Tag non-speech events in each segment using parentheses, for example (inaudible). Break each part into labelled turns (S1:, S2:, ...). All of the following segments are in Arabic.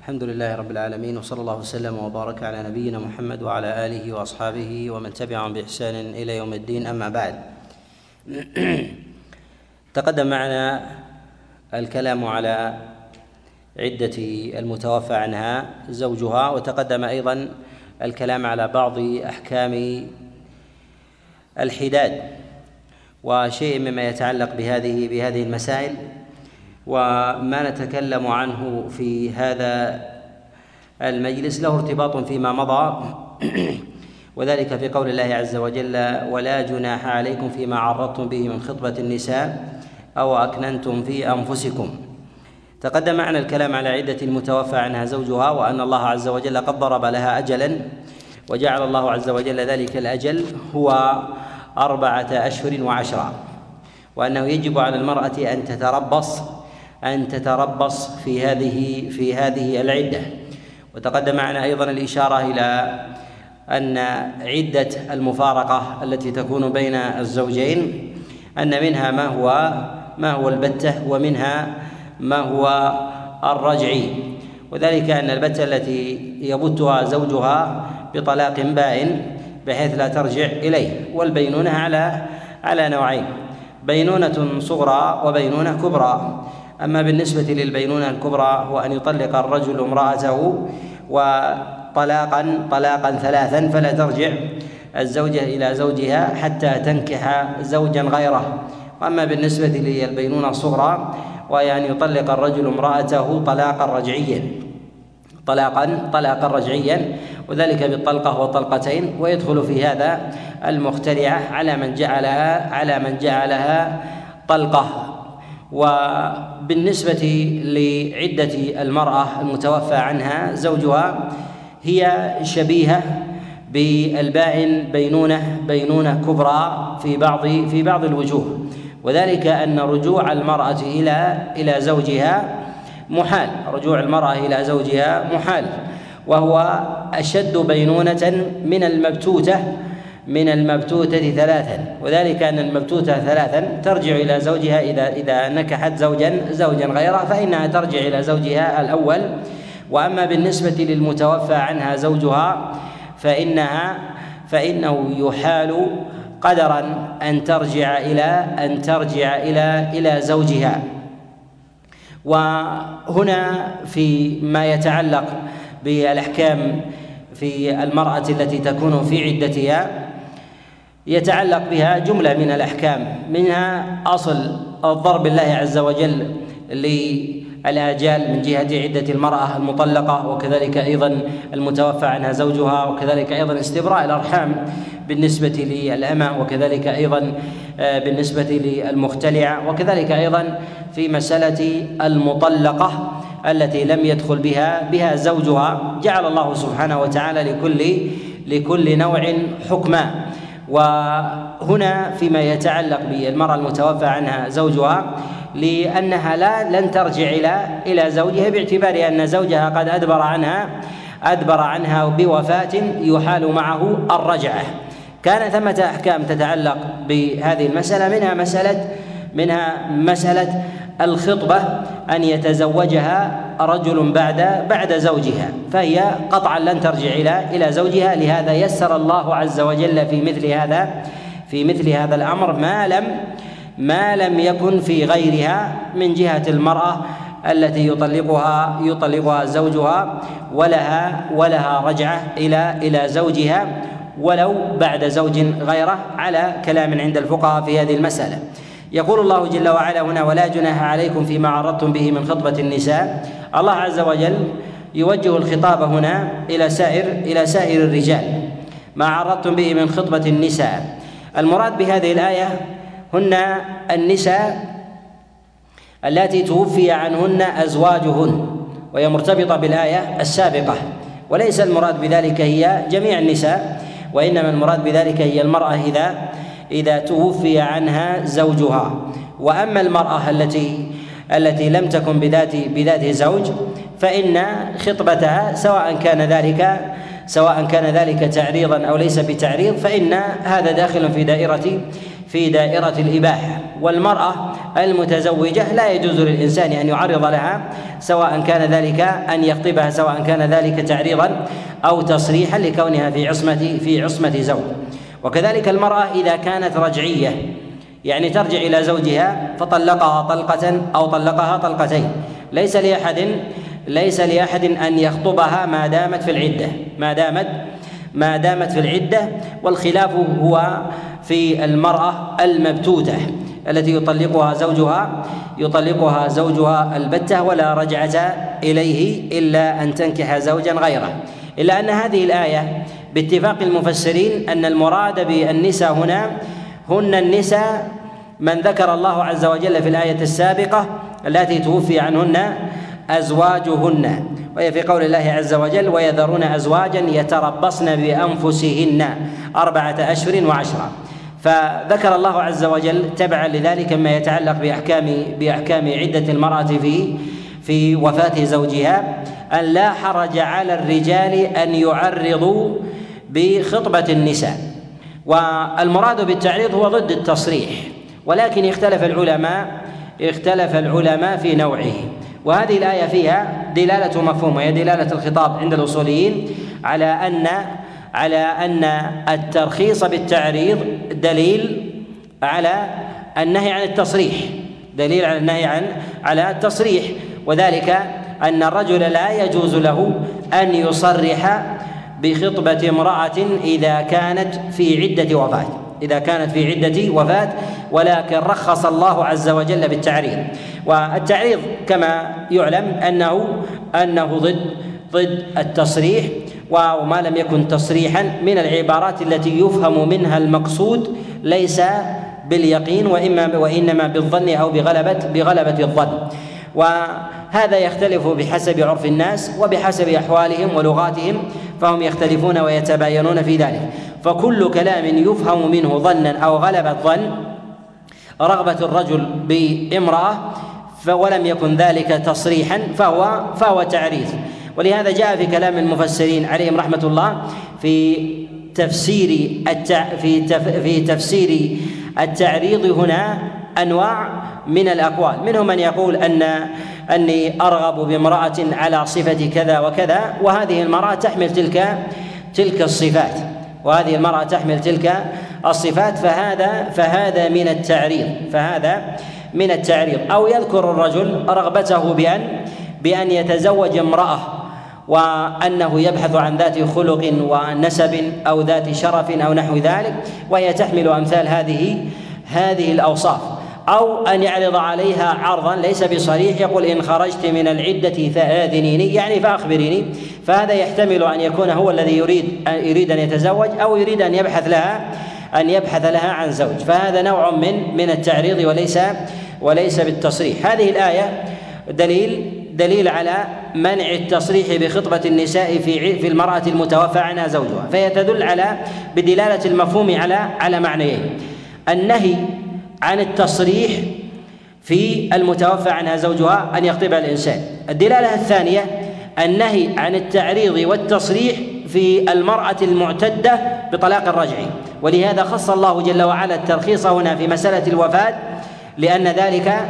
S1: الحمد لله رب العالمين وصلى الله وسلم وبارك على نبينا محمد وعلى آله وأصحابه ومن تبعهم بإحسان إلى يوم الدين. أما بعد (clears throat) تقدم معنا الكلام على عدة المتوفى عنها زوجها وتقدم أيضا الكلام على بعض أحكام الحداد وشيء مما يتعلق بهذه بهذه المسائل. وما نتكلم عنه في هذا المجلس. له ارتباط فيما مضى. (clears throat) وذلك في قول الله عز وجل ولا جناح عليكم فيما عرضتم به من خطبة النساء أو أكننتم في أنفسكم. تقدم معنا الكلام على عدة المتوفى عنها زوجها وأن الله عز وجل قد ضرب لها أجلا وجعل الله عز وجل ذلك الأجل هو أربعة أشهر وعشرة وأنه يجب على المرأة أن تتربص أن تتربص في هذه في هذه العدة. وتقدم معنا أيضا الإشارة إلى أن عدة المفارقة التي تكون بين الزوجين أن منها ما هو ما هو البتة ومنها ما هو الرجعي. وذلك أن البتة التي يبتها زوجها بطلاق بائن بحيث لا ترجع إليه. والبينونة على على نوعين بينونة صغرى وبينونة كبرى. أما بالنسبة للبينونة الكبرى هو أن يطلق الرجل امرأته وطلاقا طلاقا ثلاثا فلا ترجع الزوجة إلى زوجها حتى تنكح زوجا غيره. وأما بالنسبة للبينونة الصغرى وهي أن يطلق الرجل امرأته طلاقا رجعيا. طلاقا طلاقا رجعيا. وذلك بالطلقة والطلقتين. ويدخل في هذا المخترعة على من جعلها على من جعلها طلقة. وبالنسبة لعدة المرأة المتوفى عنها زوجها هي شبيهة بالبائن بينونة بينونة كبرى في بعض في بعض الوجوه. وذلك أن رجوع المرأة إلى إلى زوجها محال. رجوع المرأة إلى زوجها محال. وهو أشد بينونة من المبتوتة من المبتوتة ثلاثا. وذلك أن المبتوتة ثلاثا ترجع إلى زوجها إذا إذا نكحت زوجا زوجا غيره فإنها ترجع إلى زوجها الأول. وأما بالنسبة للمتوفى عنها زوجها فإنها فإنه يحال قدرا أن ترجع إلى أن ترجع إلى إلى زوجها. وهنا في ما يتعلق بالأحكام في المرأة التي تكون في عدتها يتعلق بها جملة من الأحكام منها أصل الضرب الله عز وجل الآجال من جهة عدة المرأة المطلقة وكذلك أيضا المتوفى عنها زوجها وكذلك أيضا استبراء الأرحام بالنسبة للأمة وكذلك أيضا آه، بالنسبة للمختلعة وكذلك أيضا في مسألة المطلقة التي لم يدخل بها بها زوجها. جعل الله سبحانه وتعالى لكل لكل نوع حكما. وهنا فيما يتعلق بالمرأة المتوفى عنها زوجها لأنها لا لن ترجع إلى إلى زوجها باعتبار أن زوجها قد أدبر عنها أدبر عنها بوفاة يحال معه الرجعة. كان ثمة أحكام تتعلق بهذه المسألة منها مسألة منها مسألة الخطبة أن يتزوجها رجل بعد بعد زوجها فهي قطعا لن ترجع إلى إلى زوجها لهذا يسر الله عز وجل في مثل هذا في مثل هذا الأمر ما لم ما لم يكن في غيرها من جهة المرأة التي يطلقها يطلقها زوجها ولها ولها رجعة إلى إلى زوجها ولو بعد زوج غيره على كلام عند الفقهاء في هذه المسألة. يقول الله جل وعلا هنا ولا جناح عليكم فيما عرضتم به من خطبة النساء. الله عز وجل يوجه الخطاب هنا إلى سائر إلى سائر الرجال. ما عرضتم به من خطبة النساء. المراد بهذه الآية هن النساء اللاتي توفي عنهن أزواجهن وهي مرتبطة بالآية السابقة. وليس المراد بذلك هي جميع النساء وإنما المراد بذلك هي المرأة إذا إذا توفي عنها زوجها. وأما المرأة التي التي لم تكن بذات بذات زوج فإن خطبتها سواء كان ذلك سواء كان ذلك تعريضا أو ليس بتعريض فإن هذا داخل في دائرة في دائرة الإباحة. والمرأة المتزوجة لا يجوز للإنسان أن يعرض لها سواء كان ذلك أن يخطبها سواء كان ذلك تعريضا أو تصريحا لكونها في عصمة في عصمة زوج. وكذلك المرأة إذا كانت رجعية يعني ترجع إلى زوجها فطلقها طلقة أو طلقها طلقتين. ليس لأحد ليس لأحد أن يخطبها ما دامت في العدة ما دامت ما دامت في العدة والخلاف هو في المرأة المبتوتة التي يطلقها زوجها يطلقها زوجها البتة ولا رجعة إليه إلا أن تنكح زوجا غيره. إلا أن هذه الآية باتفاق المفسرين أن المراد بالنساء هنا هن النساء من ذكر الله عز وجل في الآية السابقة التي توفي عنهن أزواجهن. وهي في قول الله عز وجل ويذرون أزواجا يتربصن بأنفسهن أربعة أشهر وعشرة. فذكر الله عز وجل تبعا لذلك ما يتعلق بأحكام بأحكام عدة المرأة في في وفاة زوجها أن لا حرج على الرجال أن يعرضوا بخطبة النساء. والمراد بالتعريض هو ضد التصريح ولكن اختلف العلماء اختلف العلماء في نوعه. وهذه الآية فيها دلالة مفهوم وهي دلالة الخطاب عند الأصوليين على أن على أن الترخيص بالتعريض دليل على النهي عن التصريح دليل على النهي عن على التصريح. وذلك أن الرجل لا يجوز له أن يصرح بخطبة امرأة إذا كانت في عدة وفاة. إذا كانت في عدة وفاة ولكن رخص الله عز وجل بالتعريض. والتعريض كما يعلم أنه أنه ضد ضد التصريح وما لم يكن تصريحا من العبارات التي يفهم منها المقصود ليس باليقين وإما وإنما بالظن أو بغلبة بغلبة الظن. وهذا يختلف بحسب عرف الناس وبحسب أحوالهم ولغاتهم. فهم يختلفون ويتباينون في ذلك. فكل كلام يفهم منه ظنا أو غلبة ظن رغبة الرجل بامرأة ولم يكن ذلك تصريحا فهو فهو تعريف ولهذا جاء في كلام المفسرين عليهم رحمة الله في تفسير التع... في تف... في تفسير التعريض هنا أنواع من الأقوال. منهم من يقول أن أني أرغب بامرأة على صفة كذا وكذا وهذه المرأة تحمل تلك تلك الصفات وهذه المرأة تحمل تلك الصفات فهذا فهذا من التعريض فهذا من التعريض. أو يذكر الرجل رغبته بأن بأن يتزوج امرأة وأنه يبحث عن ذات خلق ونسب أو ذات شرف أو نحو ذلك وهي تحمل أمثال هذه هذه الأوصاف. أو أن يعرض عليها عرضا ليس بصريح. يقول إن خرجت من العدة فآذنيني يعني فأخبريني. فهذا يحتمل أن يكون هو الذي يريد يريد أن يتزوج أو يريد أن يبحث لها أن يبحث لها عن زوج. فهذا نوع من من التعريض وليس وليس بالتصريح. هذه الآية دليل دليل على منع التصريح بخطبة النساء في في المرأة المتوفى عنها زوجها. فهي تدل على بدلالة المفهوم على على معنيين. النهي عن التصريح في المتوفى عنها زوجها أن يخطبها الإنسان. الدلالة الثانية النهي عن التعريض والتصريح في المرأة المعتدة بطلاق الرجعي ولهذا خص الله جل وعلا الترخيص هنا في مسألة الوفاة لأن ذلك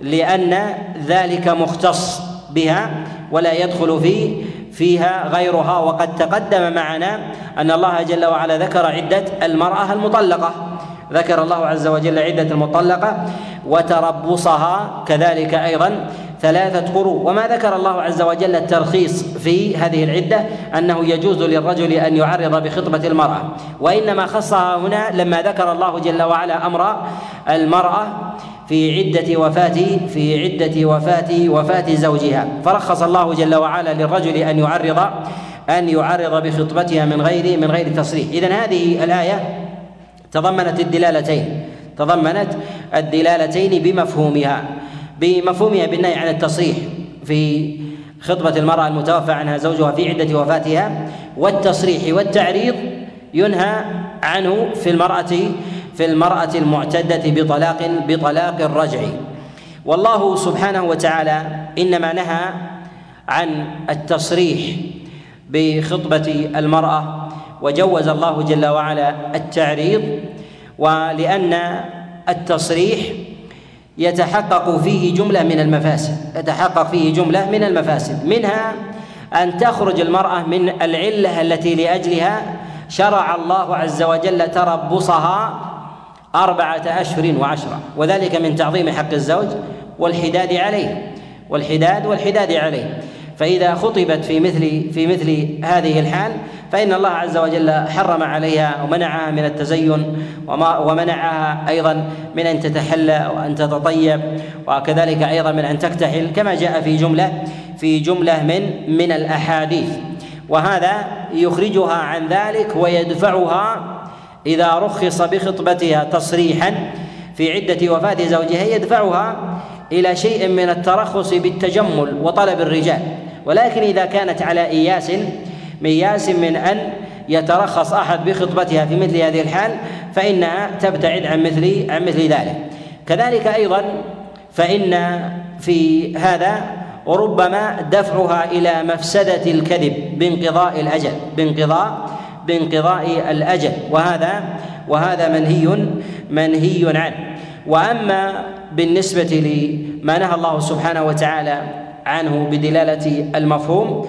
S1: لأن ذلك مختص بها ولا يدخل في فيها غيرها. وقد تقدم معنا أن الله جل وعلا ذكر عدة المرأة المطلقة. ذكر الله عز وجل عدة المطلقة وتربصها كذلك أيضا ثلاثة قروء وما ذكر الله عز وجل الترخيص في هذه العدة أنه يجوز للرجل أن يعرض بخطبة المرأة وإنما خصها هنا لما ذكر الله جل وعلا أمر المرأة في عدة وفاة في عدة وفاة وفاة زوجها. فرخص الله جل وعلا للرجل أن يعرض أن يعرض بخطبتها من غير من غير تصريح إذا هذه الآية تضمنت الدلالتين تضمنت الدلالتين بمفهومها بمفهومها بالنهي عن التصريح في خطبة المرأة المتوفى عنها زوجها في عدة وفاتها والتصريح والتعريض ينهى عنه في المرأة في المرأة المعتدة بطلاق بطلاق الرجع. والله سبحانه وتعالى إنما نهى عن التصريح بخطبة المرأة وجوز الله جل وعلا التعريض ولأن التصريح يتحقق فيه جملة من المفاسد يتحقق فيه جملة من المفاسد منها أن تخرج المرأة من العلة التي لأجلها شرع الله عز وجل تربصها أربعة أشهر وعشرة وذلك من تعظيم حق الزوج والحداد عليه والحداد والحداد عليه. فإذا خطبت في مثل في مثل هذه الحال فإن الله عز وجل حرم عليها ومنعها من التزين ومنعها أيضا من أن تتحلى وأن تتطيب وكذلك أيضا من أن تكتحل كما جاء في جملة في جملة من من الأحاديث. وهذا يخرجها عن ذلك ويدفعها إذا رخص بخطبتها تصريحا في عدة وفاة زوجها يدفعها إلى شيء من الترخص بالتجمل وطلب الرجال. ولكن إذا كانت على إياس مياس من أن يترخص أحد بخطبتها في مثل هذه الحال فإنها تبتعد عن مثل عن مثل ذلك. كذلك أيضا فإن في هذا وربما دفعها إلى مفسدة الكذب بانقضاء الأجل بانقضاء بانقضاء الأجل. وهذا وهذا منهي منهي عنه. وأما بالنسبة لما نهى الله سبحانه وتعالى عنه بدلالة المفهوم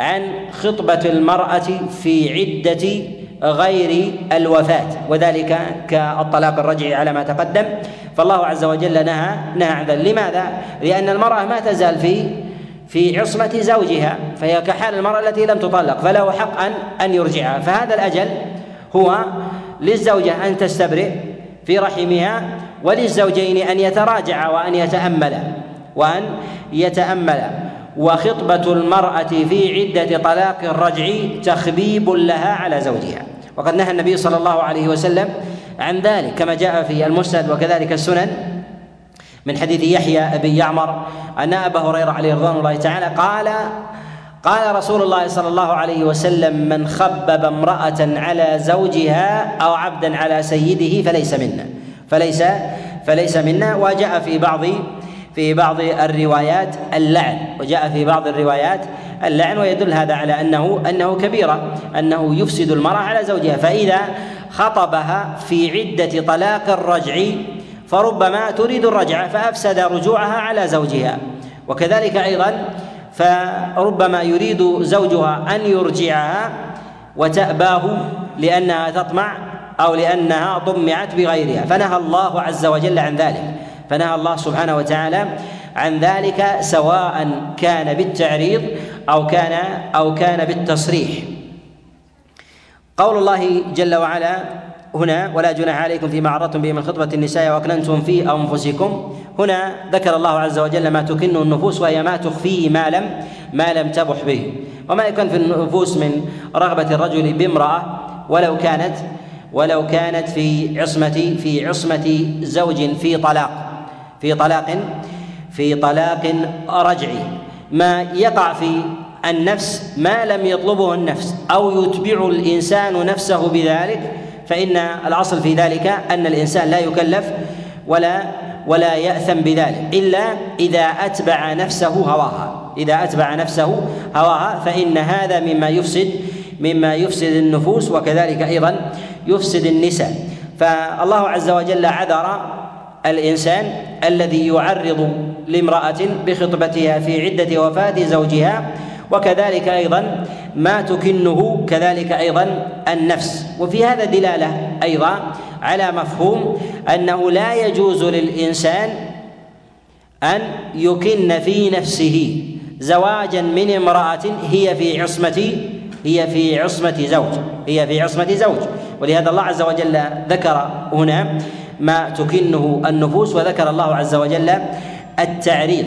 S1: عن خطبة المرأة في عدة غير الوفاة وذلك كالطلاق الرجعي على ما تقدم. فالله عز وجل نهى نهى عن ذلك. لماذا؟ لأن المرأة ما تزال في في عصمة زوجها فهي كحال المرأة التي لم تطلق فله حق أن أن يرجعها. فهذا الأجل هو للزوجة أن تستبرئ في رحمها وللزوجين أن يتراجعا وأن يتأملا. وأن يتأملا وخطبة المرأة في عدة طلاق الرجع تخبيب لها على زوجها. وقد نهى النبي صلى الله عليه وسلم عن ذلك كما جاء في المسند وكذلك السنن من حديث يحيى ابي يعمر أن أبا هريرة عليه رضوان الله تعالى قال قال رسول الله صلى الله عليه وسلم من خبب امرأة على زوجها أو عبدا على سيده فليس منا. فليس فليس منا. وجاء في بعض في بعض الروايات اللعن وجاء في بعض الروايات اللعن ويدل هذا على انه أنه كبيرة أنه يفسد المراه على زوجها. فإذا خطبها في عدة طلاق الرجع فربما تريد الرجعه فأفسد رجوعها على زوجها. وكذلك أيضا فربما يريد زوجها أن يرجعها وتأباه لأنها تطمع أو لأنها طمعت بغيرها. فنهى الله عز وجل عن ذلك. فنهى الله سبحانه وتعالى عن ذلك سواء كان بالتعريض أو كان أو كان بالتصريح. قول الله جل وعلا هنا ولا جناح عليكم فيما عرضتم به من خطبة النساء وأكننتم في أنفسكم. هنا ذكر الله عز وجل ما تكن النفوس وهي ما تخفيه ما لم ما لم تبح به. وما يكون في النفوس من رغبة الرجل بامرأة ولو كانت ولو كانت في عصمة في عصمة زوج في طلاق. في طلاق في طلاق رجعي. ما يقع في النفس ما لم يطلبه النفس أو يتبع الإنسان نفسه بذلك فإن الأصل في ذلك أن الإنسان لا يكلف ولا ولا يأثم بذلك إلا إذا أتبع نفسه هواها. إذا أتبع نفسه هواها فإن هذا مما يفسد مما يفسد النفوس وكذلك أيضا يفسد النساء. فالله عز وجل عذر الإنسان الذي يعرض لامرأة بخطبتها في عدة وفاة زوجها وكذلك أيضا ما تكنه كذلك أيضا النفس. وفي هذا دلالة أيضا على مفهوم أنه لا يجوز للإنسان أن يكن في نفسه زواجا من امرأة هي في عصمة هي في عصمة زوج هي في عصمة زوج. ولهذا الله عز وجل ذكر هنا ما تكنه النفوس وذكر الله عز وجل التعريض.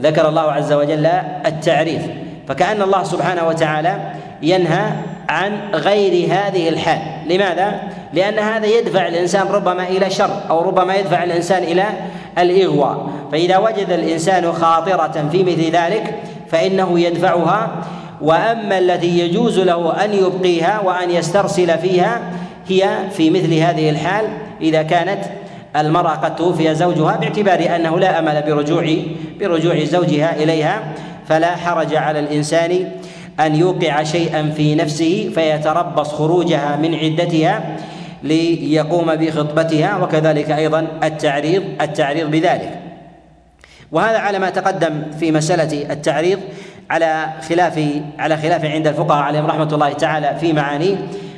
S1: ذكر الله عز وجل التعريض. فكأن الله سبحانه وتعالى ينهى عن غير هذه الحال. لماذا؟ لأن هذا يدفع الإنسان ربما إلى شر أو ربما يدفع الإنسان إلى الإغواء. فإذا وجد الإنسان خاطرة في مثل ذلك فإنه يدفعها وأما التي يجوز له أن يبقيها وأن يسترسل فيها هي في مثل هذه الحال إذا كانت المرأة قد توفي زوجها باعتبار أنه لا أمل برجوع برجوع زوجها إليها فلا حرج على الإنسان أن يوقع شيئا في نفسه فيتربص خروجها من عدتها ليقوم بخطبتها وكذلك أيضا التعريض التعريض بذلك. وهذا على ما تقدم في مسألة التعريض على خلاف على خلاف عند الفقهاء عليهم رحمة الله تعالى في معانيه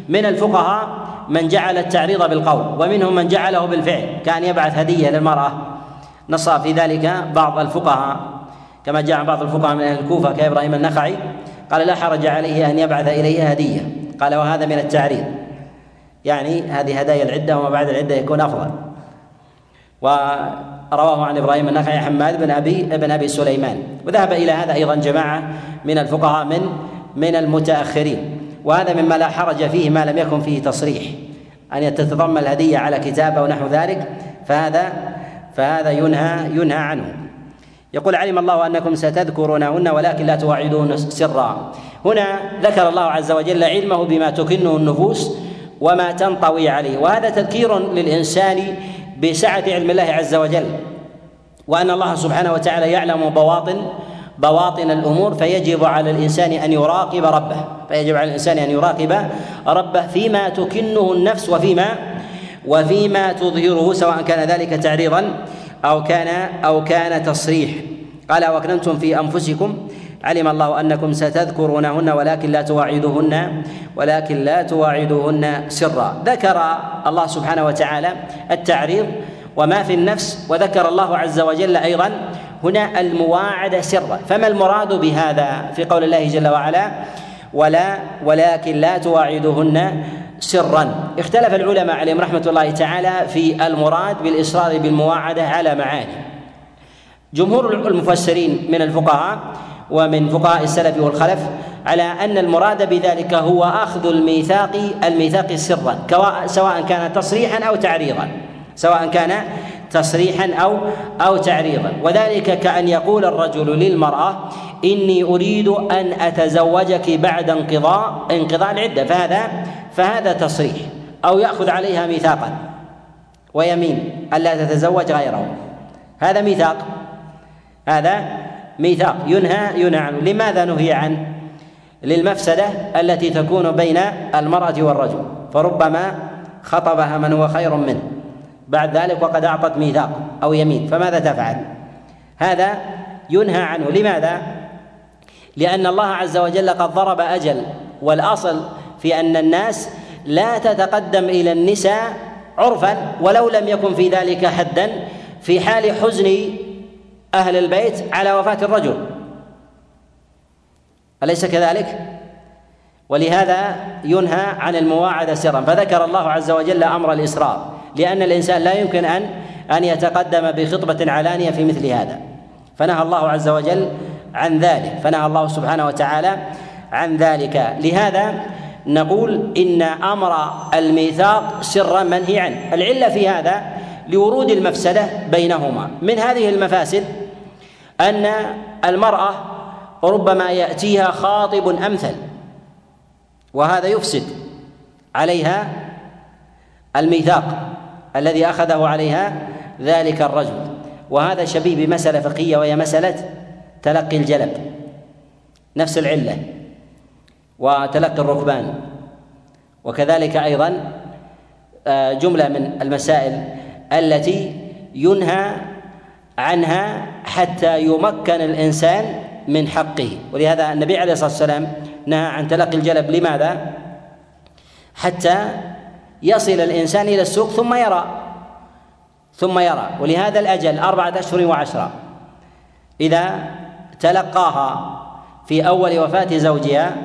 S1: من الفقهاء من جعل التعريض بالقول ومنهم من جعله بالفعل كان يبعث هدية للمرأة. نص في ذلك بعض الفقهاء كما جاء بعض الفقهاء من أهل الكوفة كإبراهيم النخعي قال لا حرج عليه أن يبعث إليها هدية. قال وهذا من التعريض. يعني هذه هدايا العدة وما بعد العدة يكون أفضل. ورواه عن إبراهيم النخعي حماد بن أبي بن أبي سليمان. وذهب إلى هذا أيضا جماعة من الفقهاء من من المتأخرين. وهذا مما لا حرج فيه ما لم يكن فيه تصريح. أن تتضمن الهدية على كتاب أو نحو ذلك فهذا فهذا ينهى ينهى عنه. يقول علم الله أنكم ستذكرونهن ولكن لا تواعدون سرا. هنا ذكر الله عز وجل علمه بما تكنه النفوس وما تنطوي عليه. وهذا تذكير للإنسان بسعة علم الله عز وجل. وأن الله سبحانه وتعالى يعلم بواطن بواطن الأمور فيجب على الإنسان أن يراقب ربه. فيجب على الإنسان أن يراقب ربه فيما تكنه النفس وفيما وفيما تظهره سواء كان ذلك تعريضا أو كان أو كان تصريح. قال وأكننتم في أنفسكم علم الله أنكم ستذكرونهن ولكن لا تواعدوهن ولكن لا تواعدوهن سرا. ذكر الله سبحانه وتعالى التعريض وما في النفس وذكر الله عز وجل أيضا هنا المواعده سرا. فما المراد بهذا في قول الله جل وعلا؟ ولا ولكن لا تواعدوهن سرا. اختلف العلماء عليهم رحمة الله تعالى في المراد بالإصرار بالمواعدة على معاني. جمهور المفسرين من الفقهاء ومن فقهاء السلف والخلف على أن المراد بذلك هو أخذ الميثاق الميثاق سرا سواء كان تصريحا أو تعريضا. سواء كان تصريحا أو أو تعريضا. وذلك كأن يقول الرجل للمرأة إني أريد أن أتزوجك بعد انقضاء انقضاء العدة. فهذا فهذا تصريح. أو يأخذ عليها ميثاقا. ويمين الا تتزوج غيره. هذا ميثاق. هذا ميثاق. ينهى ينهى عنه. لماذا نهي عنه؟ للمفسدة التي تكون بين المرأة والرجل. فربما خطبها من هو خير منه. بعد ذلك وقد أعطت ميثاق أو يمين فماذا تفعل؟ هذا ينهى عنه. لماذا؟ لأن الله عز وجل قد ضرب أجل والأصل في أن الناس لا تتقدم إلى النساء عرفا ولو لم يكن في ذلك حدا في حال حزن أهل البيت على وفاة الرجل. أليس كذلك؟ ولهذا ينهى عن المواعدة سرا. فذكر الله عز وجل أمر الإسرار لأن الإنسان لا يمكن أن أن يتقدم بخطبة علانية في مثل هذا. فنهى الله عز وجل عن ذلك. فنهى الله سبحانه وتعالى عن ذلك. لهذا نقول إن أمر الميثاق سرا منهي عنه. العلة في هذا لورود المفسدة بينهما. من هذه المفاسد أن المرأة ربما يأتيها خاطب أمثل وهذا يفسد عليها الميثاق. الذي أخذه عليها ذلك الرجل. وهذا شبيه بمسألة فقهية وهي مسألة تلقي الجلب نفس العلة وتلقي الركبان. وكذلك أيضا آه، جملة من المسائل التي ينهى عنها حتى يمكن الإنسان من حقه. ولهذا النبي عليه الصلاة والسلام نهى عن تلقي الجلب. لماذا؟ حتى يصل الإنسان إلى السوق ثم يرى. ثم يرى. ولهذا الأجل أربعة أشهر وعشرة. إذا تلقاها في أول وفاة زوجها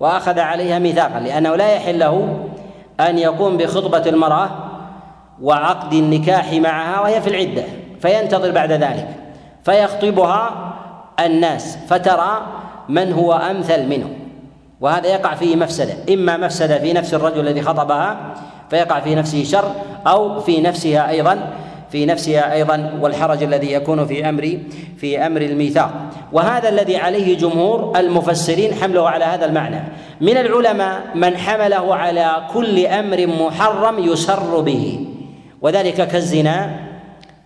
S1: وأخذ عليها ميثاقا لأنه لا يحل له أن يقوم بخطبة المرأة وعقد النكاح معها وهي في العدة فينتظر بعد ذلك. فيخطبها الناس فترى من هو أمثل منه. وهذا يقع فيه مفسدة. إما مفسدة في نفس الرجل الذي خطبها فيقع في نفسه شر أو في نفسها أيضا في نفسها أيضا والحرج الذي يكون في أمر في أمر الميثاق. وهذا الذي عليه جمهور المفسرين حمله على هذا المعنى. من العلماء من حمله على كل أمر محرم يسر به. وذلك كالزنا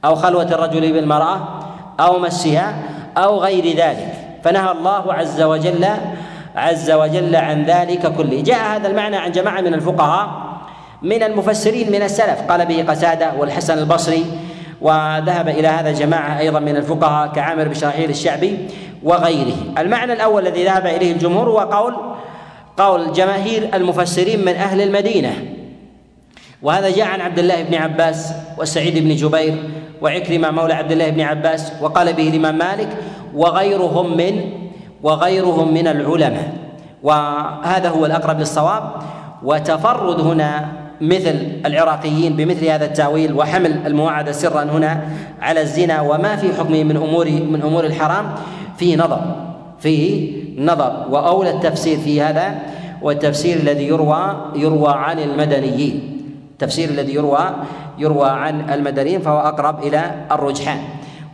S1: أو خلوة الرجل بالمرأة أو مسها أو غير ذلك. فنهى الله عز وجل عز وجل عن ذلك كله. جاء هذا المعنى عن جماعة من الفقهاء من المفسرين من السلف. قال به قتاده والحسن البصري وذهب إلى هذا جماعة أيضا من الفقهاء كعامر بن الشعبي وغيره. المعنى الأول الذي ذهب إليه الجمهور هو قول قول جماهير المفسرين من أهل المدينة. وهذا جاء عن عبد الله بن عباس وسعيد بن جبير وعكرمة مولى عبد الله بن عباس وقال به الإمام مالك وغيرهم من وغيرهم من العلماء. وهذا هو الأقرب للصواب. وتفرد هنا مثل العراقيين بمثل هذا التأويل وحمل المواعده سرا هنا على الزنا وما في حكمه من أمور من أمور الحرام. فيه نظر فيه نظر. وأولى التفسير في هذا والتفسير الذي يروى يروى عن المدنيين. التفسير الذي يروى يروى عن المدنيين فهو أقرب إلى الرجحان.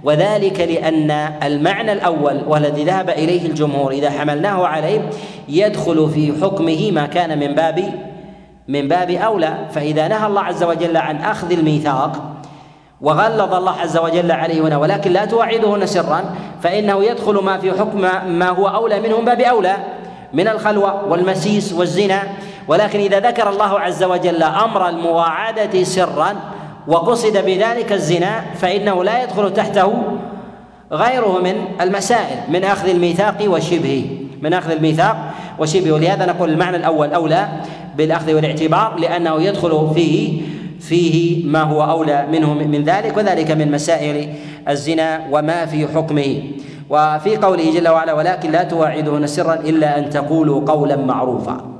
S1: وذلك لأن المعنى الأول والذي ذهب إليه الجمهور إذا حملناه عليه يدخل في حكمه ما كان من باب من باب أولى فإذا نهى الله عز وجل عن أخذ الميثاق وغلظ الله عز وجل عليه هنا ولكن لا توعدهن سرا فإنه يدخل ما في حكم ما هو أولى منه من باب أولى من الخلوة والمسيس والزنا. ولكن إذا ذكر الله عز وجل أمر المواعدة سرا وقصد بذلك الزنا فإنه لا يدخل تحته غيره من المسائل من أخذ الميثاق وشبهه من أخذ الميثاق وشبهه. ولهذا نقول المعنى الأول أولى بالأخذ والاعتبار لأنه يدخل فيه فيه ما هو أولى منه من ذلك وذلك من مسائل الزنا وما في حكمه. وفي قوله جل وعلا ولكن لا تواعدهن سرا إلا أن تقولوا قولا معروفا.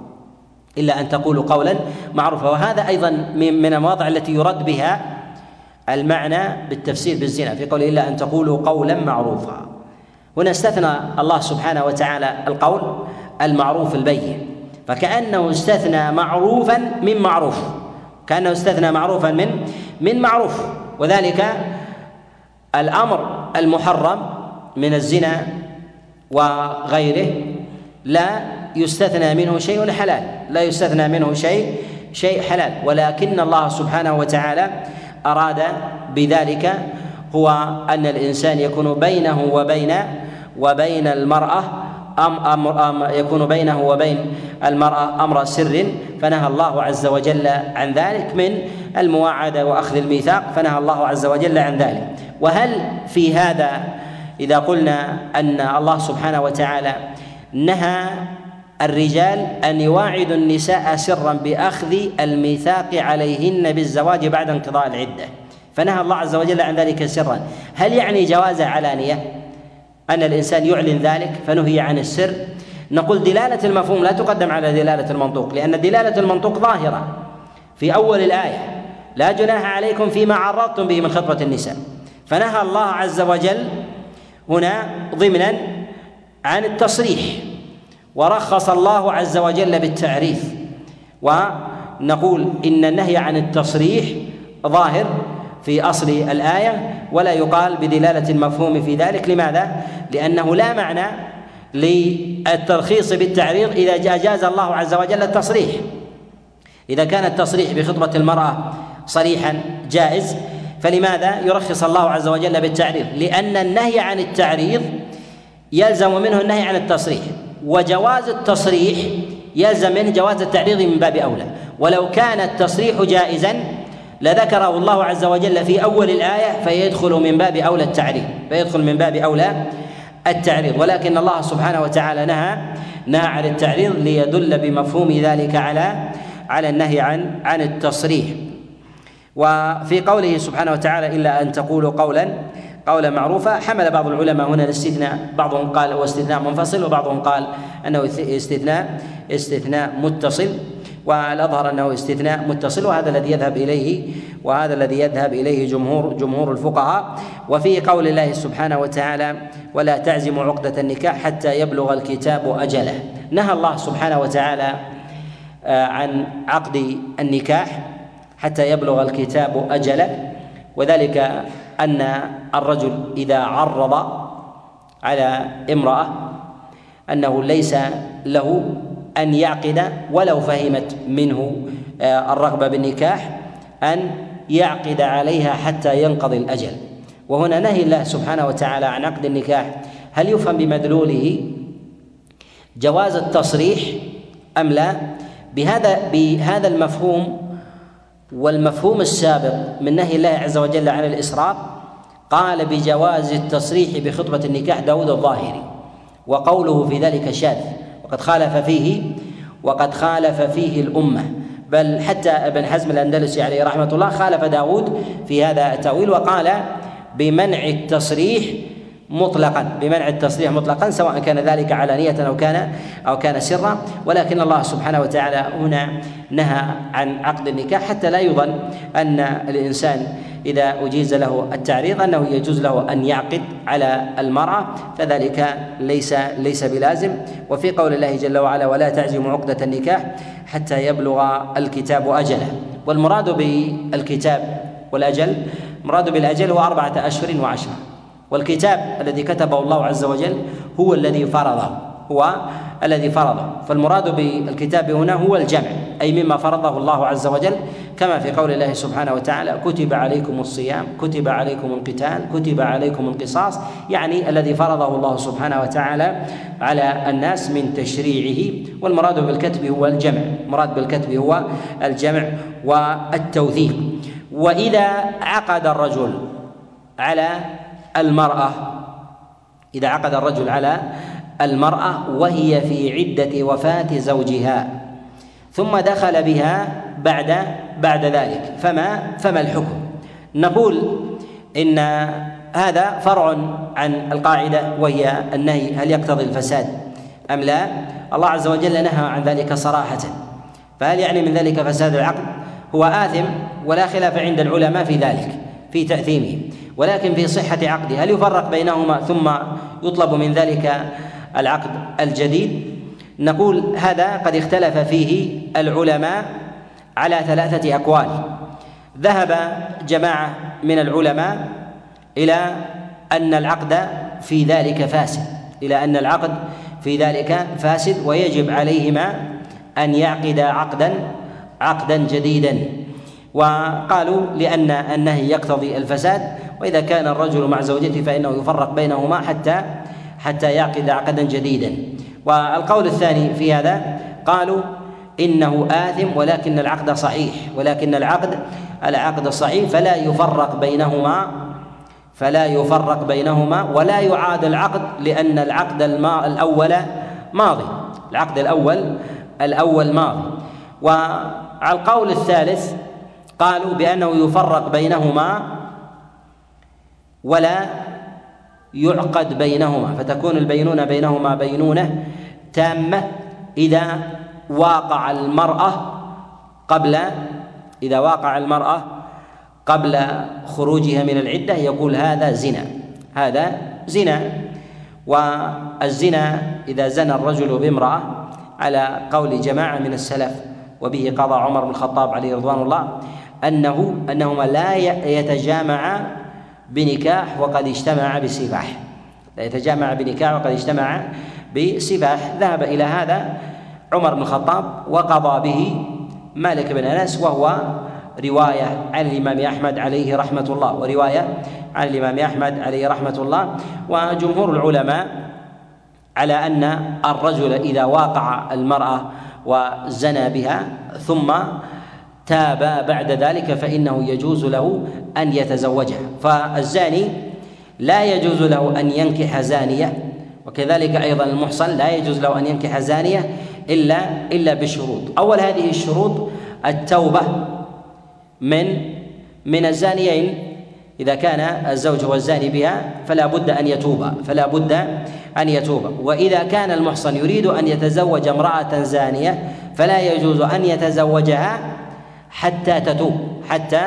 S1: إلا أن تقولوا قولا معروفا. وهذا أيضا من المواضع التي يرد بها المعنى بالتفسير بالزنا في قوله إلا أن تقولوا قولا معروفا. هنا استثنى الله سبحانه وتعالى القول المعروف البين فكأنه استثنى معروفا من معروف كأنه استثنى معروفا من من معروف. وذلك الأمر المحرم من الزنا وغيره لا يستثنى منه شيء حلال. لا يستثنى منه شيء شيء حلال. ولكن الله سبحانه وتعالى أراد بذلك هو أن الإنسان يكون بينه وبين وبين المرأة أم أمر أم يكون بينه وبين المرأة أمر سر. فنهى الله عز وجل عن ذلك من المواعدة وأخذ الميثاق. فنهى الله عز وجل عن ذلك. وهل في هذا إذا قلنا أن الله سبحانه وتعالى نهى الرجال أن يواعدوا النساء سرا بأخذ الميثاق عليهن بالزواج بعد انقضاء العدة. فنهى الله عز وجل عن ذلك سرا. هل يعني جواز علانية؟ أن الإنسان يعلن ذلك فنهي عن السر. نقول دلالة المفهوم لا تقدم على دلالة المنطوق لأن دلالة المنطوق ظاهرة. في أول الآية لا جناح عليكم فيما عرضتم به من خطبة النساء. فنهى الله عز وجل هنا ضمنا عن التصريح. ورخص الله عز وجل بالتعريف ونقول إن النهي عن التصريح ظاهر في أصل الآية ولا يقال بدلالة المفهوم في ذلك لماذا؟ لأنه لا معنى للترخيص بالتعريض إذا اجاز الله عز وجل التصريح إذا كان التصريح بخطبة المرأة صريحا جائز فلماذا يرخص الله عز وجل بالتعريض؟ لأن النهي عن التعريض يلزم منه النهي عن التصريح وجواز التصريح يلزم منه جواز التعريض من باب أولى. ولو كان التصريح جائزا لذكره الله عز وجل في أول الآية فيدخل من باب أولى التعريض فيدخل من باب أولى التعريض. ولكن الله سبحانه وتعالى نهى نهى عن التعريض ليدل بمفهوم ذلك على على النهي عن عن التصريح. وفي قوله سبحانه وتعالى إلا أن تقولوا قولا قولا معروفا حمل بعض العلماء هنا الاستثناء بعضهم قال هو استثناء منفصل وبعضهم قال أنه استثناء استثناء متصل والأظهر أنه استثناء متصل وهذا الذي يذهب إليه وهذا الذي يذهب إليه جمهور جمهور الفقهاء. وفي قول الله سبحانه وتعالى ولا تعزموا عقدة النكاح حتى يبلغ الكتاب أجله. نهى الله سبحانه وتعالى آه، عن عقد النكاح حتى يبلغ الكتاب أجله وذلك أن الرجل إذا عرض على امرأة أنه ليس له أن يعقد ولو فهمت منه آه، الرغبة بالنكاح أن يعقد عليها حتى ينقضي الأجل. وهنا نهي الله سبحانه وتعالى عن عقد النكاح. هل يفهم بمدلوله جواز التصريح أم لا؟ بهذا بهذا المفهوم والمفهوم السابق من نهي الله عز وجل عن الإسراف قال بجواز التصريح بخطبة النكاح داود الظاهري وقوله في ذلك شاذ وقد خالف فيه وقد خالف فيه الأمة. بل حتى ابن حزم الأندلسي عليه رحمة الله خالف داود في هذا التأويل وقال بمنع التصريح مطلقا بمنع التصريح مطلقا سواء كان ذلك علانية أو كان أو كان سرا. ولكن الله سبحانه وتعالى هنا نهى عن عقد النكاح حتى لا يظن أن الإنسان إذا أجيز له التعريض أنه يجوز له أن يعقد على المرأة. فذلك ليس ليس بلازم. وفي قول الله جل وعلا ولا تعزموا عقدة النكاح حتى يبلغ الكتاب أجله. والمراد بالكتاب والأجل مراد بالأجل هو أربعة أشهر وعشرة. والكتاب الذي كتبه الله عز وجل هو الذي فرضه هو الذي فرضه. فالمراد بالكتاب هنا هو الجمع أي مما فرضه الله عز وجل كما في قول الله سبحانه وتعالى كتب عليكم الصيام كتب عليكم القتال كتب عليكم القصاص يعني الذي فرضه الله سبحانه وتعالى على الناس من تشريعه. والمراد بالكتب هو الجمع المراد بالكتب هو الجمع والتوثيق. وإذا عقد الرجل على المرأة إذا عقد الرجل على المرأة وهي في عدة وفاة زوجها ثم دخل بها بعد بعد ذلك فما فما الحكم؟ نقول إن هذا فرع عن القاعدة وهي النهي هل يقتضي الفساد أم لا؟ الله عز وجل نهى عن ذلك صراحة فهل يعني من ذلك فساد العقد؟ هو آثم ولا خلاف عند العلماء في ذلك في تأثيمه. ولكن في صحة عقده هل يفرق بينهما ثم يطلب من ذلك العقد الجديد؟ نقول هذا قد اختلف فيه العلماء على ثلاثة أقوال. ذهب جماعة من العلماء إلى أن العقد في ذلك فاسد إلى أن العقد في ذلك فاسد ويجب عليهما أن يعقد عقدا عقدا جديدا. وقالوا لأن النهي يقتضي الفساد وإذا كان الرجل مع زوجته فإنه يفرق بينهما حتى حتى يعقد عقدا جديدا. والقول الثاني في هذا قالوا إنه آثم ولكن العقد صحيح ولكن العقد العقد صحيح فلا يفرق بينهما فلا يفرق بينهما ولا يعاد العقد لأن العقد الأول ماضي. العقد الأول الأول ماضي. وعلى القول الثالث قالوا بأنه يفرق بينهما ولا يعقد بينهما فتكون البينونة بينهما بينونة تامة إذا واقع المرأة قبل إذا واقع المرأة قبل خروجها من العدة يقول هذا زنا هذا زنا. والزنا إذا زنى الرجل بامرأة على قول جماعة من السلف وبه قضى عمر بن الخطاب عليه رضوان الله أنه أنهما لا يتجامعا بنكاح وقد اجتمع بسفاح. لا يتجامع بنكاح وقد اجتمع بسفاح. ذهب إلى هذا عمر بن الخطاب وقضى به مالك بن أنس وهو رواية عن الإمام أحمد عليه رحمة الله ورواية عن الإمام أحمد عليه رحمة الله. وجمهور العلماء على أن الرجل إذا واقع المرأة وزنى بها ثم تاب بعد ذلك فإنه يجوز له أن يتزوجها. فالزاني لا يجوز له أن ينكح زانية وكذلك أيضا المحصن لا يجوز له أن ينكح زانية إلا إلا بشروط. أول هذه الشروط التوبة من من الزانيين. إذا كان الزوج هو الزاني بها فلا بد أن يتوب فلا بد أن يتوب. وإذا كان المحصن يريد أن يتزوج امرأة زانية فلا يجوز أن يتزوجها حتى تتوب حتى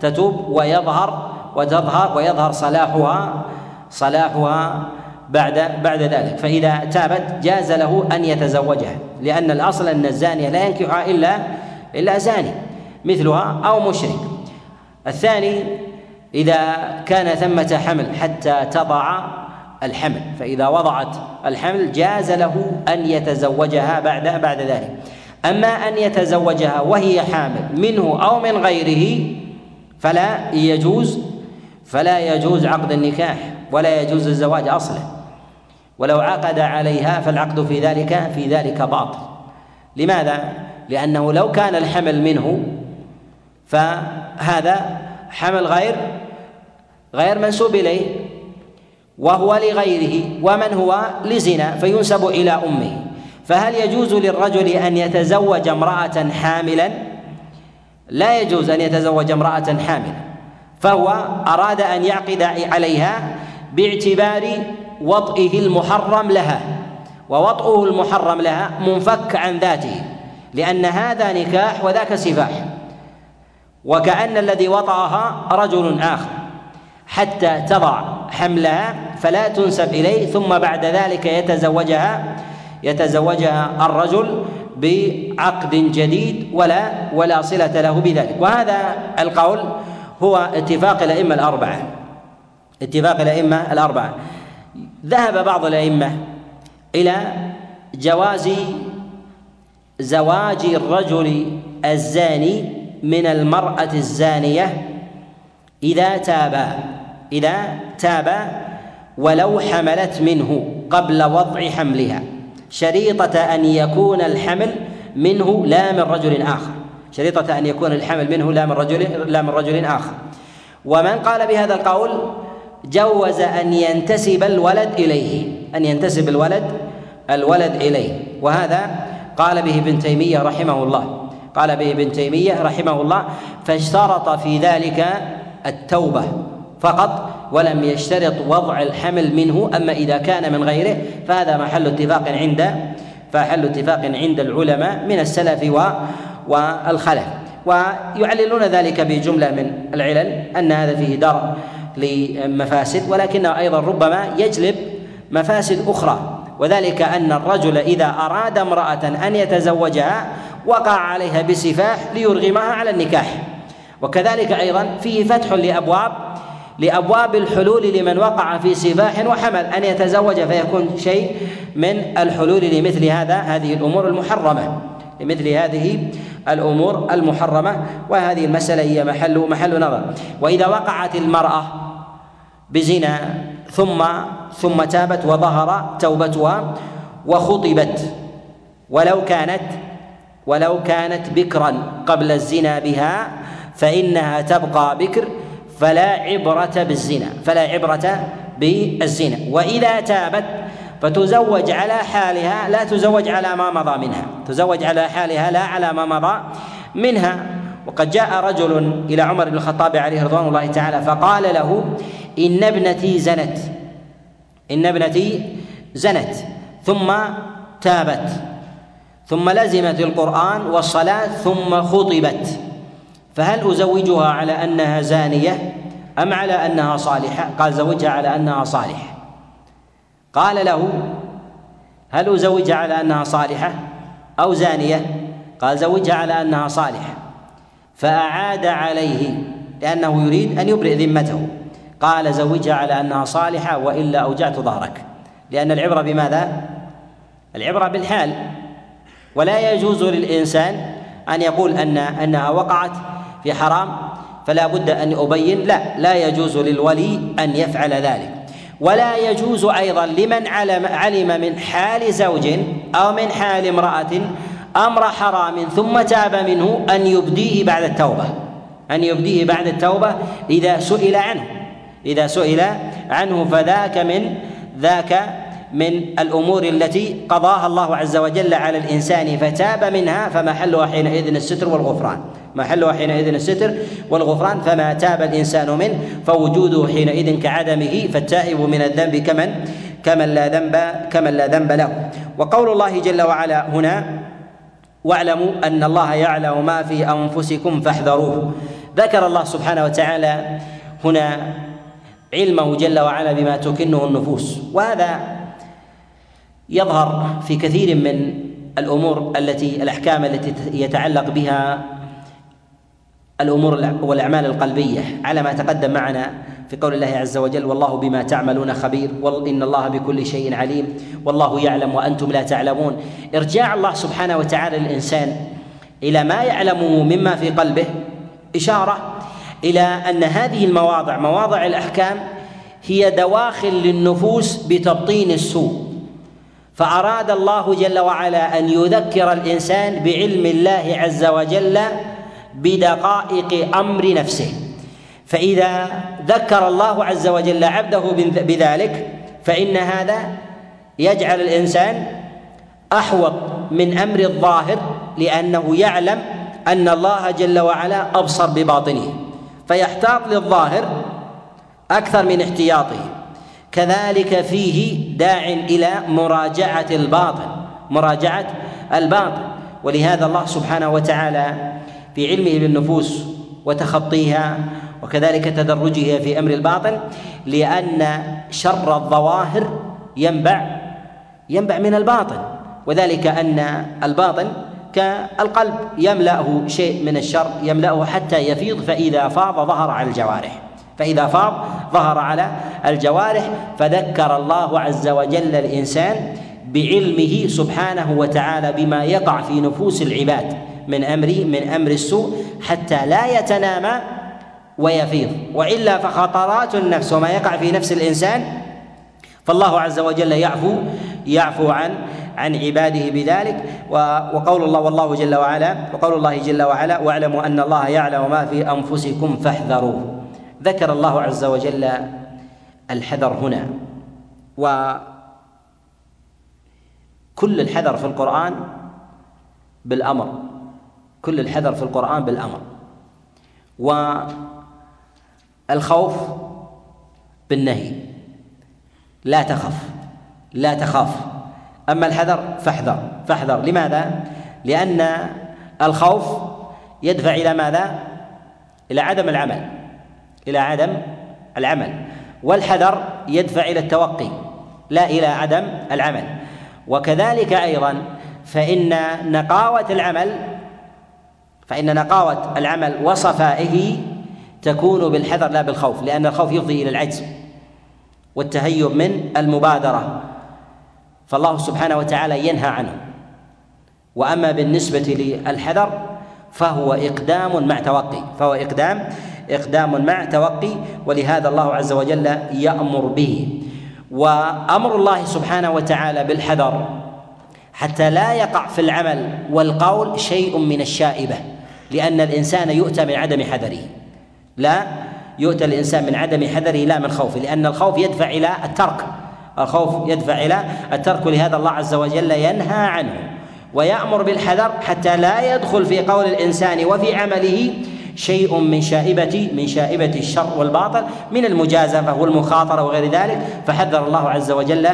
S1: تتوب ويظهر وتظهر ويظهر صلاحها صلاحها بعد بعد ذلك. فإذا تابت جاز له أن يتزوجها لأن الأصل أن الزانية لا ينكحها إلا إلا زاني مثلها أو مشرك. الثاني إذا كان ثمة حمل حتى تضع الحمل فإذا وضعت الحمل جاز له أن يتزوجها بعد بعد ذلك. أما أن يتزوجها وهي حامل منه أو من غيره فلا يجوز فلا يجوز عقد النكاح ولا يجوز الزواج أصلا. ولو عقد عليها فالعقد في ذلك في ذلك باطل. لماذا؟ لأنه لو كان الحمل منه فهذا حمل غير غير منسوب إليه وهو لغيره ومن هو؟ لزنا فينسب إلى أمه. فهل يجوز للرجل أن يتزوج امرأة حاملا؟ لا يجوز أن يتزوج امرأة حاملا. فهو أراد أن يعقد عليها باعتبار وطئه المحرم لها ووطئه المحرم لها منفك عن ذاته لأن هذا نكاح وذاك سفاح. وكأن الذي وطأها رجل آخر. حتى تضع حملها فلا تنسب إليه ثم بعد ذلك يتزوجها يتزوجها الرجل بعقد جديد ولا ولا صلة له بذلك. وهذا القول هو اتفاق الأئمة الأربعة. اتفاق الأئمة الأربعة. ذهب بعض الأئمة إلى جواز زواج الرجل الزاني من المرأة الزانية إذا تابا إذا تابا ولو حملت منه قبل وضع حملها. شريطة أن يكون الحمل منه لا من رجل آخر. شريطة أن يكون الحمل منه لا من رجل لا من رجل آخر. ومن قال بهذا القول جوز أن ينتسب الولد إليه أن ينتسب الولد الولد إليه. وهذا قال به ابن تيمية رحمه الله. قال به ابن تيمية رحمه الله فاشترط في ذلك التوبة. فقط ولم يشترط وضع الحمل منه أما إذا كان من غيره فهذا محل اتفاق عند فحل اتفاق عند العلماء من السلف والخلف ويعللون ذلك بجملة من العلل أن هذا فيه درء لمفاسد ولكنه أيضا ربما يجلب مفاسد أخرى. وذلك أن الرجل إذا أراد امرأة أن يتزوجها وقع عليها بسفاح ليرغمها على النكاح. وكذلك أيضا فيه فتح لأبواب لأبواب الحلول لمن وقع في سفاح وحمل أن يتزوج فيكون شيء من الحلول لمثل هذا هذه الأمور المحرمة. لمثل هذه الأمور المحرمة وهذه المسألة هي محل محل نظر. وإذا وقعت المرأة بزنا ثم ثم تابت وظهر توبتها وخطبت ولو كانت ولو كانت بكرا قبل الزنا بها فإنها تبقى بكر فلا عبرة بالزنا فلا عبرة بالزنا. وإذا تابت فتزوج على حالها لا تزوج على ما مضى منها تزوج على حالها لا على ما مضى منها. وقد جاء رجل إلى عمر بن الخطاب عليه رضوان الله تعالى فقال له إن ابنتي زنت إن ابنتي زنت. ثم تابت ثم لزمت القرآن والصلاة ثم خطبت. فهل أزوجها على أنها زانية أم على أنها صالحة؟ قال زوجها على أنها صالحة. قال له هل أزوجها على أنها صالحة أو زانية؟ قال زوجها على أنها صالحة. فأعاد عليه لأنه يريد أن يبرئ ذمته. قال زوجها على أنها صالحة وإلا أوجعت ظهرك. لأن العبرة بماذا؟ العبرة بالحال. ولا يجوز للإنسان أن يقول أن أنها وقعت في حرام فلا بد أن أبين لا لا يجوز للولي أن يفعل ذلك. ولا يجوز أيضا لمن علم, علم من حال زوج أو من حال امرأة أمر حرام ثم تاب منه أن يبديه بعد التوبة. أن يبديه بعد التوبة إذا سئل عنه. إذا سئل عنه فذاك من ذاك من الأمور التي قضاها الله عز وجل على الإنسان فتاب منها فمحلها حينئذ الستر والغفران. محلها حينئذ الستر والغفران فما تاب الإنسان منه فوجوده حينئذ كعدمه فالتائب من الذنب كمن كمن لا ذنب كمن لا ذنب له. وقول الله جل وعلا هنا واعلموا أن الله يعلم ما في أنفسكم فاحذروه. ذكر الله سبحانه وتعالى هنا علمه جل وعلا بما تكنه النفوس. وهذا يظهر في كثير من الأمور التي الأحكام التي يتعلق بها الأمور والأعمال القلبية على ما تقدم معنا في قول الله عز وجل والله بما تعملون خبير إن الله بكل شيء عليم والله يعلم وأنتم لا تعلمون. إرجاع الله سبحانه وتعالى للإنسان إلى ما يعلمه مما في قلبه إشارة إلى أن هذه المواضع مواضع الأحكام هي دواخل للنفوس بتبطين السوء. فأراد الله جل وعلا أن يذكر الإنسان بعلم الله عز وجل بدقائق أمر نفسه. فإذا ذكر الله عز وجل عبده بذلك فإن هذا يجعل الإنسان أحوط من أمر الظاهر لأنه يعلم أن الله جل وعلا أبصر بباطنه فيحتاط للظاهر أكثر من احتياطه. كذلك فيه داع إلى مراجعة الباطن مراجعة الباطن. ولهذا الله سبحانه وتعالى في علمه بالنفوس وتخطيها وكذلك تدرجه في أمر الباطن لأن شر الظواهر ينبع ينبع من الباطن وذلك أن الباطن كالقلب يملأه شيء من الشر يملأه حتى يفيض فإذا فاض ظهر على الجوارح فإذا فاض ظهر على الجوارح فذكر الله عز وجل الإنسان بعلمه سبحانه وتعالى بما يقع في نفوس العباد. من أمر من أمر السوء حتى لا يتنامى ويفيض. وإلا فخطرات النفس وما يقع في نفس الإنسان فالله عز وجل يعفو يعفو عن عن عباده بذلك. وقول الله والله جل وعلا وقول الله جل وعلا واعلموا أن الله يعلم ما في أنفسكم فاحذروه. ذكر الله عز وجل الحذر هنا. و كل الحذر في القرآن بالأمر. كل الحذر في القرآن بالأمر. والخوف بالنهي. لا تخف لا تخاف. أما الحذر فاحذر. فاحذر. لماذا؟ لأن الخوف يدفع إلى ماذا؟ إلى عدم العمل. إلى عدم العمل. والحذر يدفع إلى التوقي لا إلى عدم العمل. وكذلك أيضا فإن نقاوة العمل فان نقاوه العمل وصفائه تكون بالحذر لا بالخوف لأن الخوف يفضي إلى العجز والتهيب من المبادرة. فالله سبحانه وتعالى ينهى عنه. وأما بالنسبة للحذر فهو إقدام مع توقي فهو إقدام إقدام مع توقي ولهذا الله عز وجل يأمر به. وأمر الله سبحانه وتعالى بالحذر حتى لا يقع في العمل والقول شيء من الشائبة. لأن الإنسان يؤتى من عدم حذره. لا يؤتى الإنسان من عدم حذره لا من خوفه لأن الخوف يدفع إلى الترك. الخوف يدفع إلى الترك ولهذا الله عز وجل ينهى عنه. ويأمر بالحذر حتى لا يدخل في قول الإنسان وفي عمله شيء من شائبة من شائبة الشر والباطل من المجازفة والمخاطرة وغير ذلك. فحذر الله عز وجل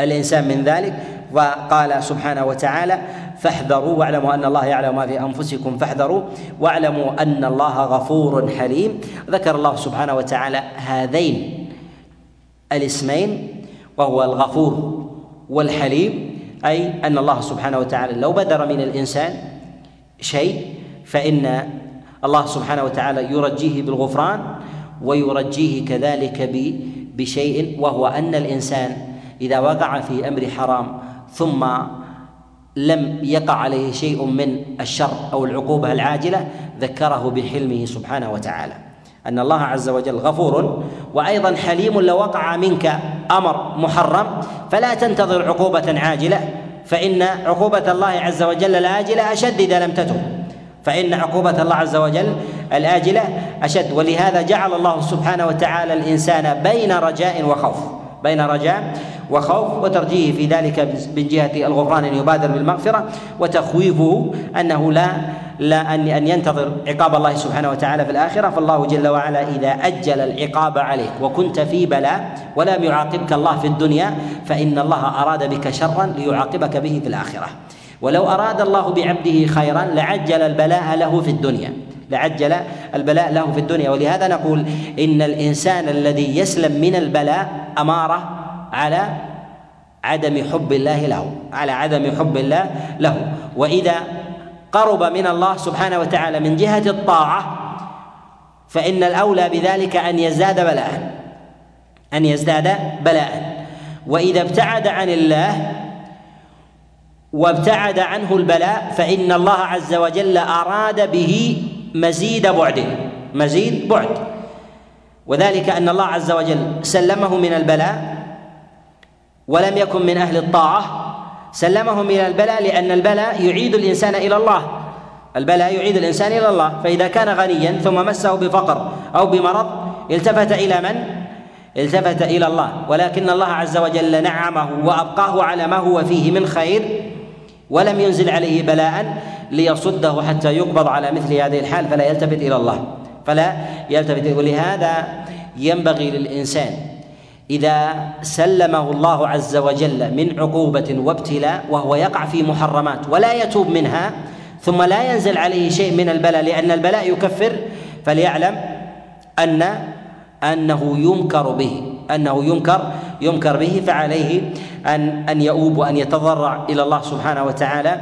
S1: الإنسان من ذلك. وقال سبحانه وتعالى فاحذروا واعلموا أن الله يعلم ما في أنفسكم فاحذروا واعلموا أن الله غفور حليم. ذكر الله سبحانه وتعالى هذين الاسمين وهو الغفور والحليم أي أن الله سبحانه وتعالى لو بدر من الإنسان شيء فإن الله سبحانه وتعالى يرجيه بالغفران ويرجيه كذلك بشيء وهو أن الإنسان إذا وقع في أمر حرام ثم لم يقع عليه شيء من الشر أو العقوبة العاجلة ذكره بحلمه سبحانه وتعالى. أن الله عز وجل غفور وأيضا حليم لو وقع منك أمر محرم فلا تنتظر عقوبة عاجلة فإن عقوبة الله عز وجل العاجله أشد إذا لم تتب. فإن عقوبة الله عز وجل الآجلة أشد ولهذا جعل الله سبحانه وتعالى الإنسان بين رجاء وخوف. بين رجاء وخوف وترجيه في ذلك من جهة الغفران أن يبادر بالمغفرة وتخويفه أنه لا لا أن أن ينتظر عقاب الله سبحانه وتعالى في الآخرة. فالله جل وعلا إذا أجل العقاب عليك وكنت في بلاء ولم يعاقبك الله في الدنيا فإن الله أراد بك شرا ليعاقبك به في الآخرة. ولو أراد الله بعبده خيرا لعجل البلاء له في الدنيا. لعجل البلاء له في الدنيا. ولهذا نقول إن الإنسان الذي يسلم من البلاء أمارة على عدم حب الله له على عدم حب الله له. وإذا قرب من الله سبحانه وتعالى من جهة الطاعة فإن الأولى بذلك أن يزداد بلاء أن يزداد بلاء. وإذا ابتعد عن الله وابتعد عنه البلاء فإن الله عز وجل أراد به مزيد بعد مزيد بعد. وذلك أن الله عز وجل سلمه من البلاء ولم يكن من أهل الطاعة سلمه من البلاء لأن البلاء يعيد الإنسان إلى الله. البلاء يعيد الإنسان إلى الله فإذا كان غنيا ثم مسه بفقر أو بمرض التفت إلى من؟ التفت إلى الله. ولكن الله عز وجل نعمه وأبقاه على ما هو فيه من خير ولم ينزل عليه بلاء. ليصده حتى يقبض على مثل هذه الحال فلا يلتفت إلى الله. فلا يلتفت. ولهذا ينبغي للإنسان إذا سلمه الله عز وجل من عقوبة وابتلاء وهو يقع في محرمات ولا يتوب منها ثم لا ينزل عليه شيء من البلاء لأن البلاء يكفر فليعلم أن أنه ينكر به. أنه ينكر ينكر به فعليه أن أن يؤوب وأن يتضرع إلى الله سبحانه وتعالى.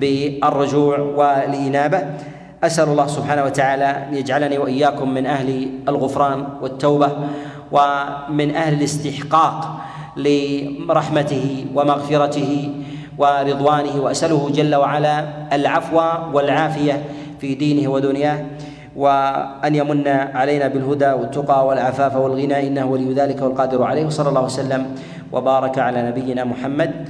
S1: بالرجوع والإنابة. أسأل الله سبحانه وتعالى أن يجعلني وإياكم من أهل الغفران والتوبة ومن أهل الاستحقاق لرحمته ومغفرته ورضوانه. وأسأله جل وعلا العفو والعافية في دينه ودنياه وأن يمن علينا بالهدى والتقى والعفاف والغنى. إنه ولي ذلك والقادر عليه. وصلى الله وسلم وبارك على نبينا محمد.